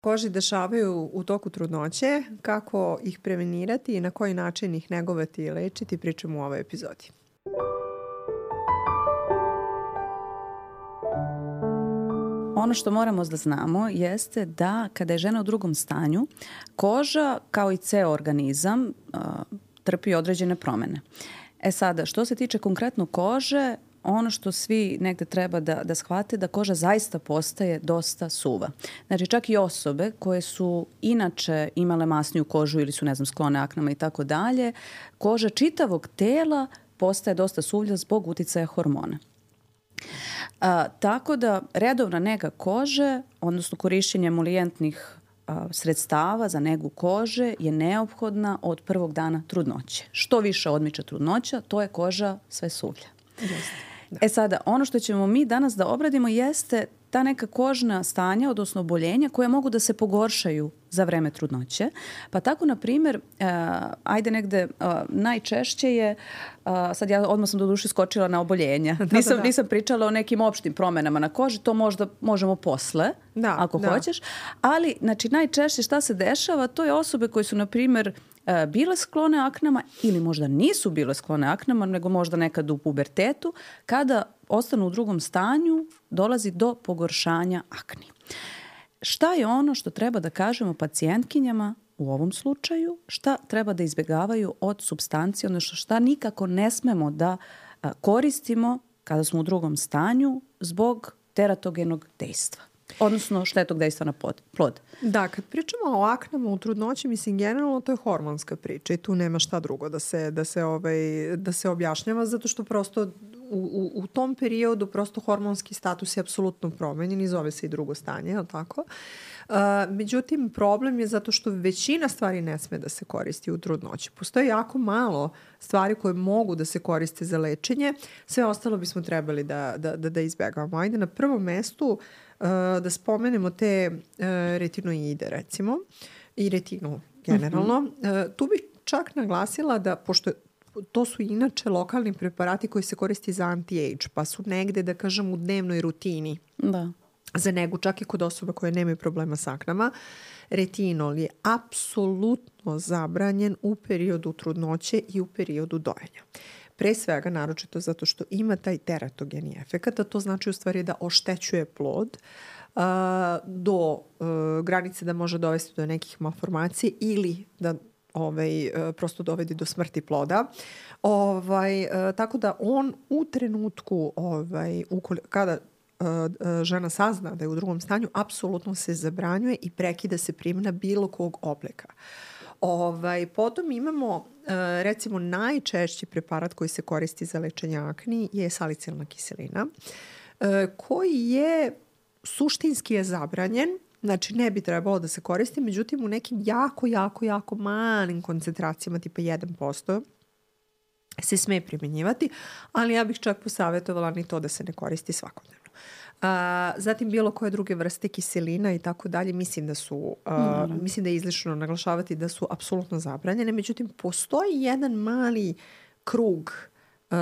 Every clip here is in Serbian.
koži dešavaju u toku trudnoće, kako ih prevenirati i na koji način ih negovati i lečiti, pričamo u ovoj epizodi. Ono što moramo da znamo jeste da kada je žena u drugom stanju, koža kao i ceo organizam trpi određene promene. E sada, što se tiče konkretno kože, ono što svi negde treba da, da shvate da koža zaista postaje dosta suva. Znači čak i osobe koje su inače imale masniju kožu ili su ne znam sklone aknama i tako dalje, koža čitavog tela postaje dosta suvlja zbog uticaja hormona. A, tako da redovna nega kože, odnosno korišćenje emolijentnih sredstava za negu kože je neophodna od prvog dana trudnoće. Što više odmiče trudnoća, to je koža sve suvlja. Jeste. E sada, ono što ćemo mi danas da obradimo jeste ta neka kožna stanja, odnosno oboljenja koje mogu da se pogoršaju za vreme trudnoće. Pa tako, na primjer, uh, ajde negde, uh, najčešće je, uh, sad ja odmah sam do duše skočila na oboljenja. Da, nisam, da, da. nisam pričala o nekim opštim promenama na koži, to možda možemo posle, da, ako da. hoćeš. Ali, znači, najčešće šta se dešava, to je osobe koje su, na primjer, E, bile sklone aknama ili možda nisu bile sklone aknama, nego možda nekad u pubertetu, kada ostanu u drugom stanju, dolazi do pogoršanja akni. Šta je ono što treba da kažemo pacijentkinjama u ovom slučaju, šta treba da izbegavaju od substancije, odnosno šta nikako ne smemo da koristimo kada smo u drugom stanju zbog teratogenog dejstva odnosno štetog dejstva na plod. Da, kad pričamo o aknama u trudnoći, mislim, generalno to je hormonska priča i tu nema šta drugo da se, da se, ovaj, da se objašnjava, zato što prosto u, u, u tom periodu prosto hormonski status je apsolutno promenjen i zove se i drugo stanje, je li tako? Uh, međutim, problem je zato što većina stvari ne sme da se koristi u trudnoći. Postoje jako malo stvari koje mogu da se koriste za lečenje, sve ostalo bismo trebali da, da, da, da izbegavamo. Ajde, na prvom mestu uh, Uh, da spomenemo te uh, retinoide recimo i retinu generalno. Mm -hmm. Tu bih čak naglasila da, pošto to su inače lokalni preparati koji se koristi za anti-age, pa su negde, da kažem, u dnevnoj rutini. Da. Za negu, čak i kod osoba koje nemaju problema s aknama. Retinol je apsolutno zabranjen u periodu trudnoće i u periodu dojenja. Pre svega, naročito zato što ima taj teratogeni efekt, a to znači u stvari da oštećuje plod do uh, granice da može dovesti do nekih malformacije ili da ovaj, uh, prosto dovedi do smrti ploda. Ovaj, uh, tako da on u trenutku ovaj, ukoli, kada uh, žena sazna da je u drugom stanju, apsolutno se zabranjuje i prekida se primjena bilo kog oblika. Ovaj, potom imamo E, recimo najčešći preparat koji se koristi za lečenje akni je salicilna kiselina e, koji je suštinski je zabranjen Znači, ne bi trebalo da se koristi, međutim, u nekim jako, jako, jako malim koncentracijama, tipa 1%, se sme primenjivati, ali ja bih čak posavetovala ni to da se ne koristi svakodnevno. A, zatim bilo koje druge vrste kiselina i tako dalje, mislim da su, a, mm. mislim da je izlično naglašavati da su apsolutno zabranjene, međutim postoji jedan mali krug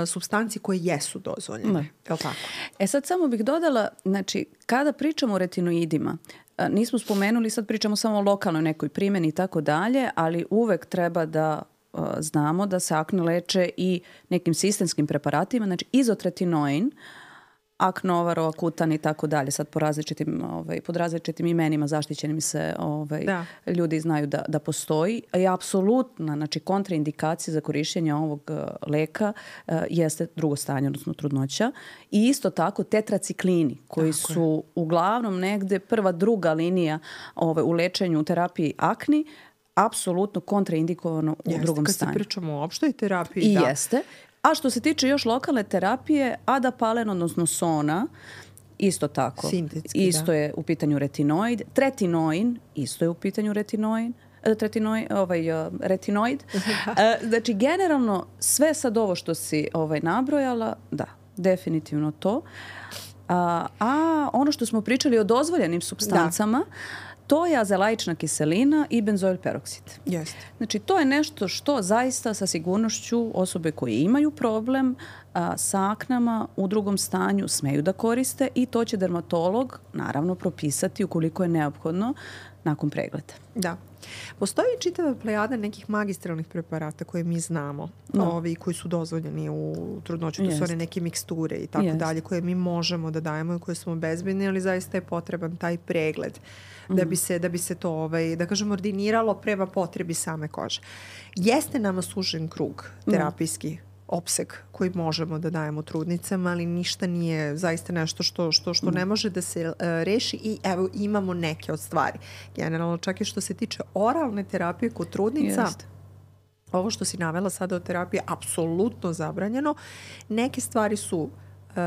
substanci koje jesu dozvoljene. Je li tako? E sad samo bih dodala, znači, kada pričamo o retinoidima, nismo spomenuli, sad pričamo samo o lokalnoj nekoj primjeni i tako dalje, ali uvek treba da znamo da se akne leče i nekim sistemskim preparatima, znači izotretinoin, uh, Aknovaro, Akutan i tako dalje, sad po različitim, ovaj, pod različitim imenima zaštićenim se ovaj, da. ljudi znaju da, da postoji. I apsolutna, znači kontraindikacija za korišćenje ovog uh, leka uh, jeste drugo stanje, odnosno trudnoća. I isto tako tetraciklini, koji tako su je. uglavnom negde prva, druga linija ovaj, u lečenju, u terapiji akni, apsolutno kontraindikovano u jeste, drugom stanju. Jeste, kad se pričamo o opštoj terapiji, I da. jeste. A što se tiče još lokalne terapije, adapalen, odnosno sona, isto tako. Sintetski, isto da. je u pitanju retinoid. Tretinoin, isto je u pitanju retinoin e, tretinoid, ovaj, uh, retinoid. Da. Uh, znači, generalno, sve sad ovo što si ovaj, nabrojala, da, definitivno to. A, a ono što smo pričali o dozvoljenim substancama, da to je azelaična kiselina i benzoil peroksid. Jeste. Znači, to je nešto što zaista sa sigurnošću osobe koje imaju problem a, sa aknama u drugom stanju smeju da koriste i to će dermatolog naravno propisati ukoliko je neophodno nakon pregleda. Da. Postoji čitava plejada nekih magistralnih preparata koje mi znamo, Da. ovi koji su dozvoljeni u trudnoću, to su one neke miksture i tako Jeste. dalje, koje mi možemo da dajemo i koje smo bezbedni, ali zaista je potreban taj pregled da Mhm. bi se, da bi se to, ovaj, da kažem, ordiniralo prema potrebi same kože. Jeste nama sužen krug Da. terapijski opseg koji možemo da dajemo trudnicama, ali ništa nije zaista nešto što, što, što ne može da se uh, reši i evo imamo neke od stvari. Generalno čak i što se tiče oralne terapije kod trudnica, Jeste. ovo što si navela sada od terapije apsolutno zabranjeno. Neke stvari su e,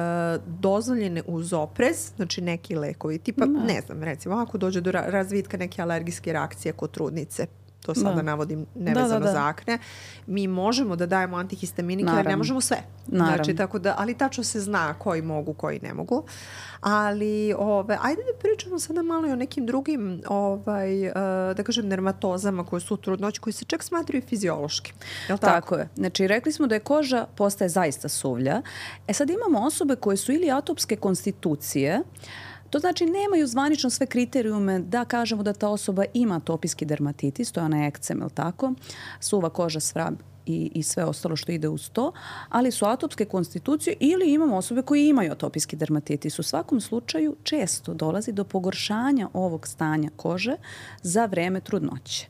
dozvoljene uz oprez, znači neki lekovi, tipa, ne znam, recimo, ako dođe do ra- razvitka neke alergijske reakcije kod trudnice, to sada Da. navodim nevezano Da, da, da. za akne, mi možemo da dajemo antihistaminike, ali ne Naravno. možemo sve. Naravno. Znači, tako da, ali tačno se zna koji mogu, koji ne mogu. Ali, ove, ajde da pričamo sada malo i o nekim drugim, ovaj, e, da kažem, dermatozama koje su u trudnoći, koji se čak smatraju fiziološki. Je tako? Tako je. Znači, rekli smo da je koža postaje zaista suvlja. E sad imamo osobe koje su ili atopske konstitucije, To znači nemaju zvanično sve kriterijume da kažemo da ta osoba ima atopijski dermatitis, to je onaj ekcem, je li tako? Suva koža, svrab i, i sve ostalo što ide uz to, ali su atopske konstitucije ili imamo osobe koje imaju atopijski dermatitis. U svakom slučaju često dolazi do pogoršanja ovog stanja kože za vreme trudnoće.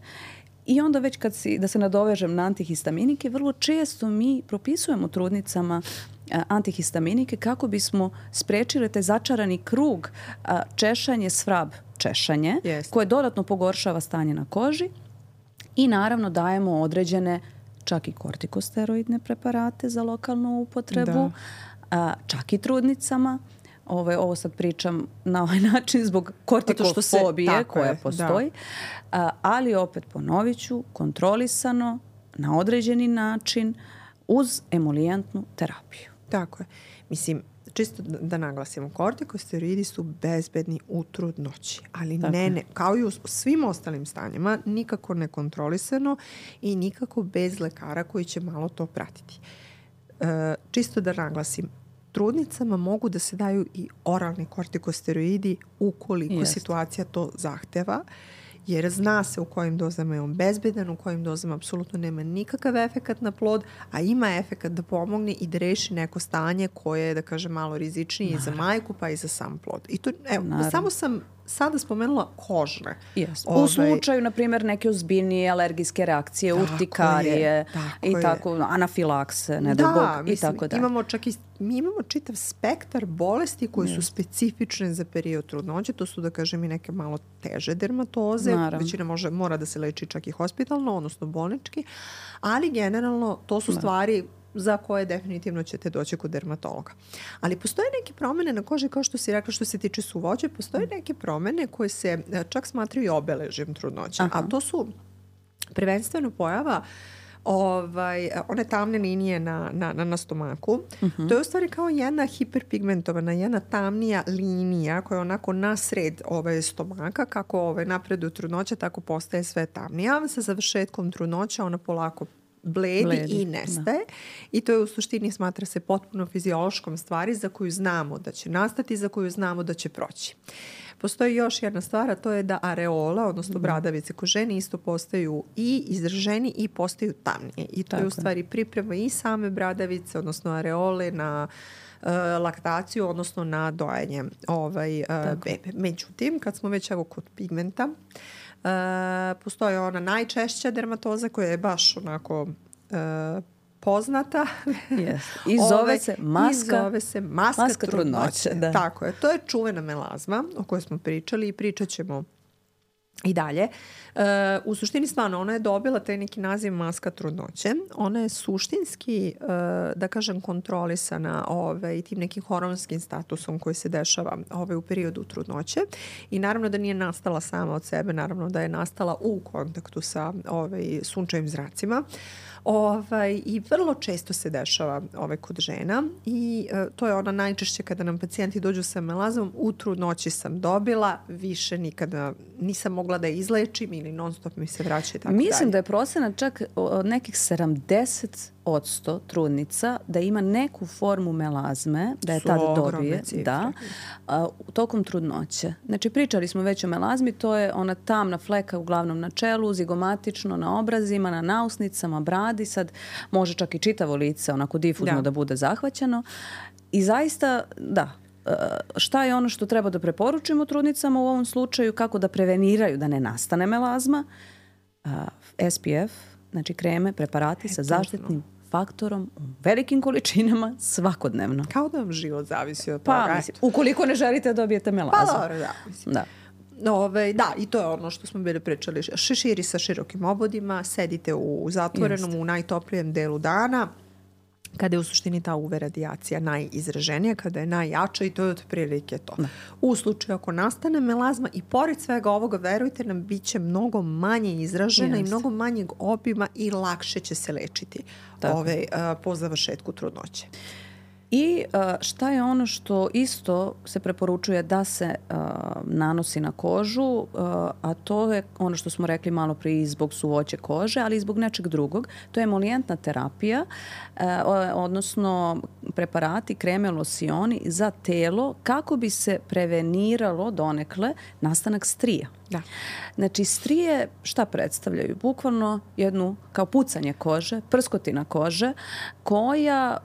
I onda već kad si, da se nadovežem na antihistaminike, vrlo često mi propisujemo trudnicama a, antihistaminike kako bismo sprečili taj začarani krug a, češanje svrab češanje Jeste. koje dodatno pogoršava stanje na koži i naravno dajemo određene čak i kortikosteroidne preparate za lokalnu upotrebu, Da. a, čak i trudnicama. Ovo, ovo sad pričam na ovaj način zbog kortikofobije koja je, da. postoji. A, ali opet ponovit ću, kontrolisano, na određeni način, uz emolijentnu terapiju. Tako je. Mislim, čisto da, da naglasimo, kortikosteroidi su bezbedni u trudnoći, ali Tako ne, ne, kao i u svim ostalim stanjima, nikako nekontrolisano i nikako bez lekara koji će malo to pratiti. E, čisto da naglasim, trudnicama mogu da se daju i oralni kortikosteroidi ukoliko Jeste. situacija to zahteva, jer zna se u kojim dozama je on bezbedan, u kojim dozama apsolutno nema nikakav efekat na plod, a ima efekat da pomogne i da reši neko stanje koje je, da kažem, malo rizičnije i za majku pa i za sam plod. I to, evo, Naravno. samo sam sada spomenula kožne. Yes. Ovaj, U slučaju, na primjer, neke ozbiljnije alergijske reakcije, Tako urtikarije je, tako i je. tako, anafilakse, ne da, Bog, i mislim, tako dalje. Imamo čak i, mi imamo čitav spektar bolesti koji su specifične za period trudnoće. To su, da kažem, i neke malo teže dermatoze. Naravno. Većina može, mora da se leči čak i hospitalno, odnosno bolnički. Ali generalno to su stvari za koje definitivno ćete doći kod dermatologa. Ali postoje neke promene na koži, kao što si rekla što se tiče suvoće, postoje neke promene koje se e, čak smatraju i obeležjem trudnoće. A to su prvenstveno pojava ovaj, one tamne linije na, na, na, na stomaku. To je u stvari kao jedna hiperpigmentovana, jedna tamnija linija koja je onako nasred ove stomaka, kako ovaj, napreduje trudnoća, tako postaje sve tamnija. Sa završetkom trudnoća ona polako bledi, Bledi, i nestaje. I to je u suštini smatra se potpuno fiziološkom stvari za koju znamo da će nastati, za koju znamo da će proći. Postoji još jedna stvar, a to je da areola, odnosno bradavice kod žene isto postaju i izraženi i postaju tamnije. I to Tako je u stvari priprema i same bradavice, odnosno areole na e, laktaciju, odnosno na dojenje ovaj, e, bebe. Međutim, kad smo već evo kod pigmenta, e, postoje ona najčešća dermatoza koja je baš onako e, poznata. Yes. I zove Ovaj, se maska, I zove se maska, maska trudnoće. trudnoće, da. Tako je. To je čuvena melazma o kojoj smo pričali i pričat ćemo i dalje. E, u suštini stvarno ona je dobila taj neki naziv maska trudnoće. Ona je suštinski, e, da kažem, kontrolisana ovaj, tim nekim hormonskim statusom koji se dešava ovaj, u periodu trudnoće. I naravno da nije nastala sama od sebe, naravno da je nastala u kontaktu sa ovaj, sunčevim zracima. Ovaj, I vrlo često se dešava ovaj, kod žena i e, to je ona najčešće kada nam pacijenti dođu sa melazom, u trudnoći sam dobila, više nikada nisam mogla mogla da izlečim ili non stop mi se vraća i tako Mislim dalje. da je procenat čak od nekih 70% trudnica da ima neku formu melazme, da je Su tad dobije, cifre. da, a, tokom trudnoće. Znači pričali smo već o melazmi, to je ona tamna fleka uglavnom na čelu, zigomatično na obrazima, na nausnicama, bradi, sad može čak i čitavo lice onako difuzno Da. da, bude zahvaćeno. I zaista, da, šta je ono što treba da preporučimo trudnicama u ovom slučaju, kako da preveniraju da ne nastane melazma, SPF, znači kreme, preparati sa zaštitnim faktorom u velikim količinama svakodnevno. Kao da vam život zavisi od toga. Pa, mislim, ukoliko ne želite da dobijete Pa melazmu. dobro, da. Mislim. Da. Ove, da, i to je ono što smo bili pričali. Šeširi sa širokim obodima, sedite u zatvorenom, u najtoplijem delu dana, kada je u suštini ta UV radijacija najizraženija, kada je najjača i to je otprilike to. U slučaju ako nastane melazma i pored svega ovoga, verujte nam, bit će mnogo manje izražena i Jeste. mnogo manjeg obima i lakše će se lečiti Tako. ove, a, po završetku trudnoće. I uh, šta je ono što isto se preporučuje da se uh, nanosi na kožu, uh, a to je ono što smo rekli malo prije zbog suvoće kože, ali i zbog nečeg drugog. To je emolijentna terapija, odnosno preparati, kreme, losioni za telo kako bi se preveniralo donekle nastanak strija. Da. Znači, strije šta predstavljaju? Bukvalno jednu, kao pucanje kože, prskotina kože, koja,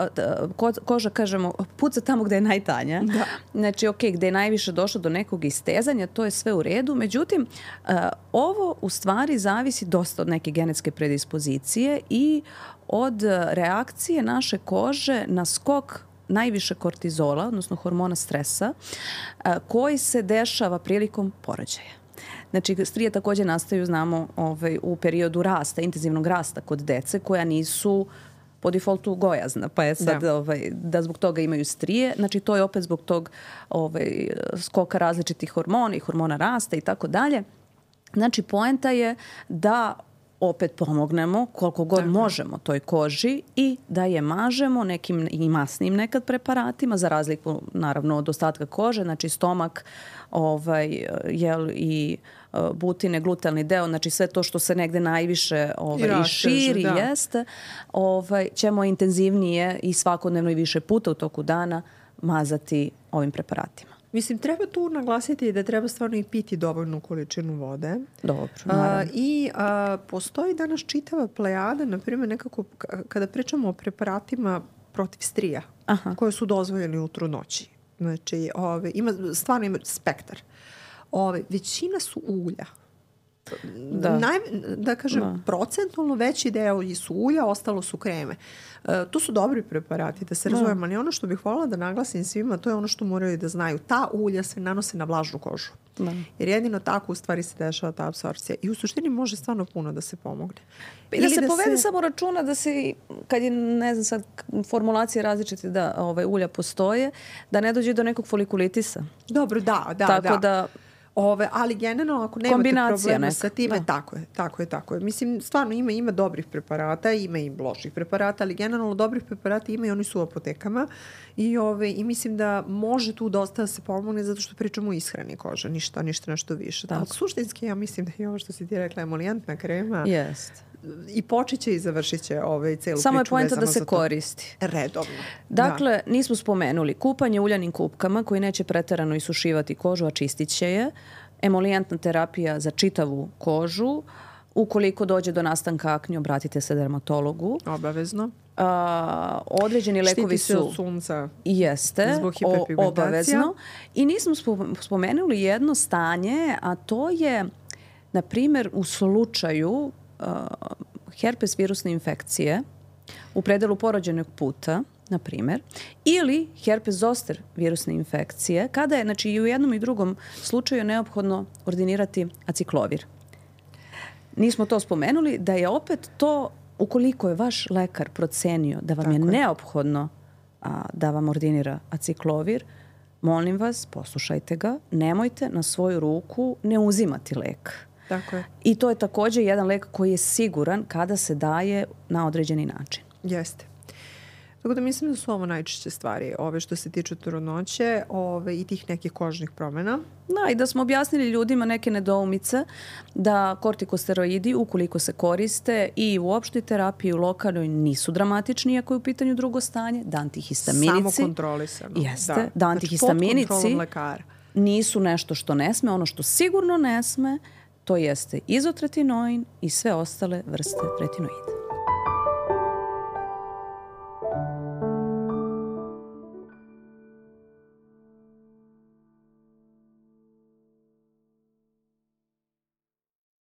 ko, koža, kažemo, puca tamo gde je najtanja. Da. Znači, ok, gde je najviše došlo do nekog istezanja, to je sve u redu. Međutim, ovo u stvari zavisi dosta od neke genetske predispozicije i od reakcije naše kože na skok najviše kortizola, odnosno hormona stresa, koji se dešava prilikom porođaja. Znači, strije takođe nastaju, znamo, ovaj, u periodu rasta, intenzivnog rasta kod dece koja nisu po defaultu gojazna, pa je sad Da. Ovaj, da zbog toga imaju strije. Znači, to je opet zbog tog ovaj, skoka različitih hormona i hormona rasta i tako dalje. Znači, poenta je da opet pomognemo koliko god Tako možemo toj koži i da je mažemo nekim i masnim nekad preparatima za razliku naravno od ostatka kože, znači stomak ovaj, jel, i e, butine, glutelni deo, znači sve to što se negde najviše ovaj, i, rasteže, širi da. jeste, ovaj, ćemo intenzivnije i svakodnevno i više puta u toku dana mazati ovim preparatima. Mislim, treba tu naglasiti da treba stvarno i piti dovoljnu količinu vode. Dobro, A, naravno. I a, postoji danas čitava plejada, na primjer, nekako kada pričamo o preparatima protiv strija, Aha. koje su dozvoljeni u trudnoći. Znači, ove, ima, stvarno ima spektar. Ove, većina su ulja. Da. Naj, da kažem, Da. procentualno veći deo su ulja, ostalo su kreme. E, to su dobri preparati, da se razumemo, ali ono što bih voljela da naglasim svima, to je ono što moraju da znaju. Ta ulja se nanose na vlažnu kožu. Da. Jer jedino tako u stvari se dešava ta apsorpcija. I u suštini može stvarno puno da se pomogne. I da se povede samo računa da se, kad je, ne znam sad, formulacije različite da ovaj, ulja postoje, da ne dođe do nekog folikulitisa. Dobro, da, da, Tako da. da- Ove, ali generalno ako nemate Kombinacija problema neka, sa time, da. tako je, tako je, tako je. Mislim, stvarno ima, ima dobrih preparata, ima i loših preparata, ali generalno dobrih preparata ima i oni su u apotekama i, ove, i mislim da može tu dosta da se pomogne zato što pričamo o ishrani kože, ništa, ništa nešto više. Tako. Ali suštinski ja mislim da je ovo što si ti rekla emolijantna krema Jest. I počet će i završit će ovaj, celu Samo je priču poenta vezano da se koristi. Redovno. Dakle, nismo spomenuli kupanje uljanim kupkama koji neće preterano isušivati kožu, a čistit će je. Emolijantna terapija za čitavu kožu. Ukoliko dođe do nastanka aknje, obratite se dermatologu. Da, obavezno. A, određeni lekovi Štiti se su... od sunca. Jeste, Zbog o, hiperpigmentacija. obavezno. I nismo spo- spomenuli jedno stanje, a to je, na primjer, u slučaju herpes virusne infekcije u predelu porođenog puta, na primjer, ili herpes zoster virusne infekcije, kada je, znači i u jednom i drugom slučaju neophodno ordinirati aciklovir. Nismo to spomenuli, da je opet to, ukoliko je vaš lekar procenio da vam je je. neophodno a, da vam ordinira aciklovir, molim vas, poslušajte ga, nemojte na svoju ruku ne uzimati lek. Tako je. I to je takođe jedan lek koji je siguran kada se daje na određeni način. Jeste. Tako da mislim da su ovo najčešće stvari, ove što se tiču trudnoće ove, i tih nekih kožnih promena. Da, i da smo objasnili ljudima neke nedoumice da kortikosteroidi, ukoliko se koriste i u opštoj terapiji, u lokalnoj, nisu dramatični, iako je u pitanju drugo stanje, da antihistaminici... Samo kontrolisano. Jeste, da, da antihistaminici znači, pod lekara. nisu nešto što ne sme. Ono što sigurno ne sme, to jeste izotretinoin i sve ostale vrste retinoida.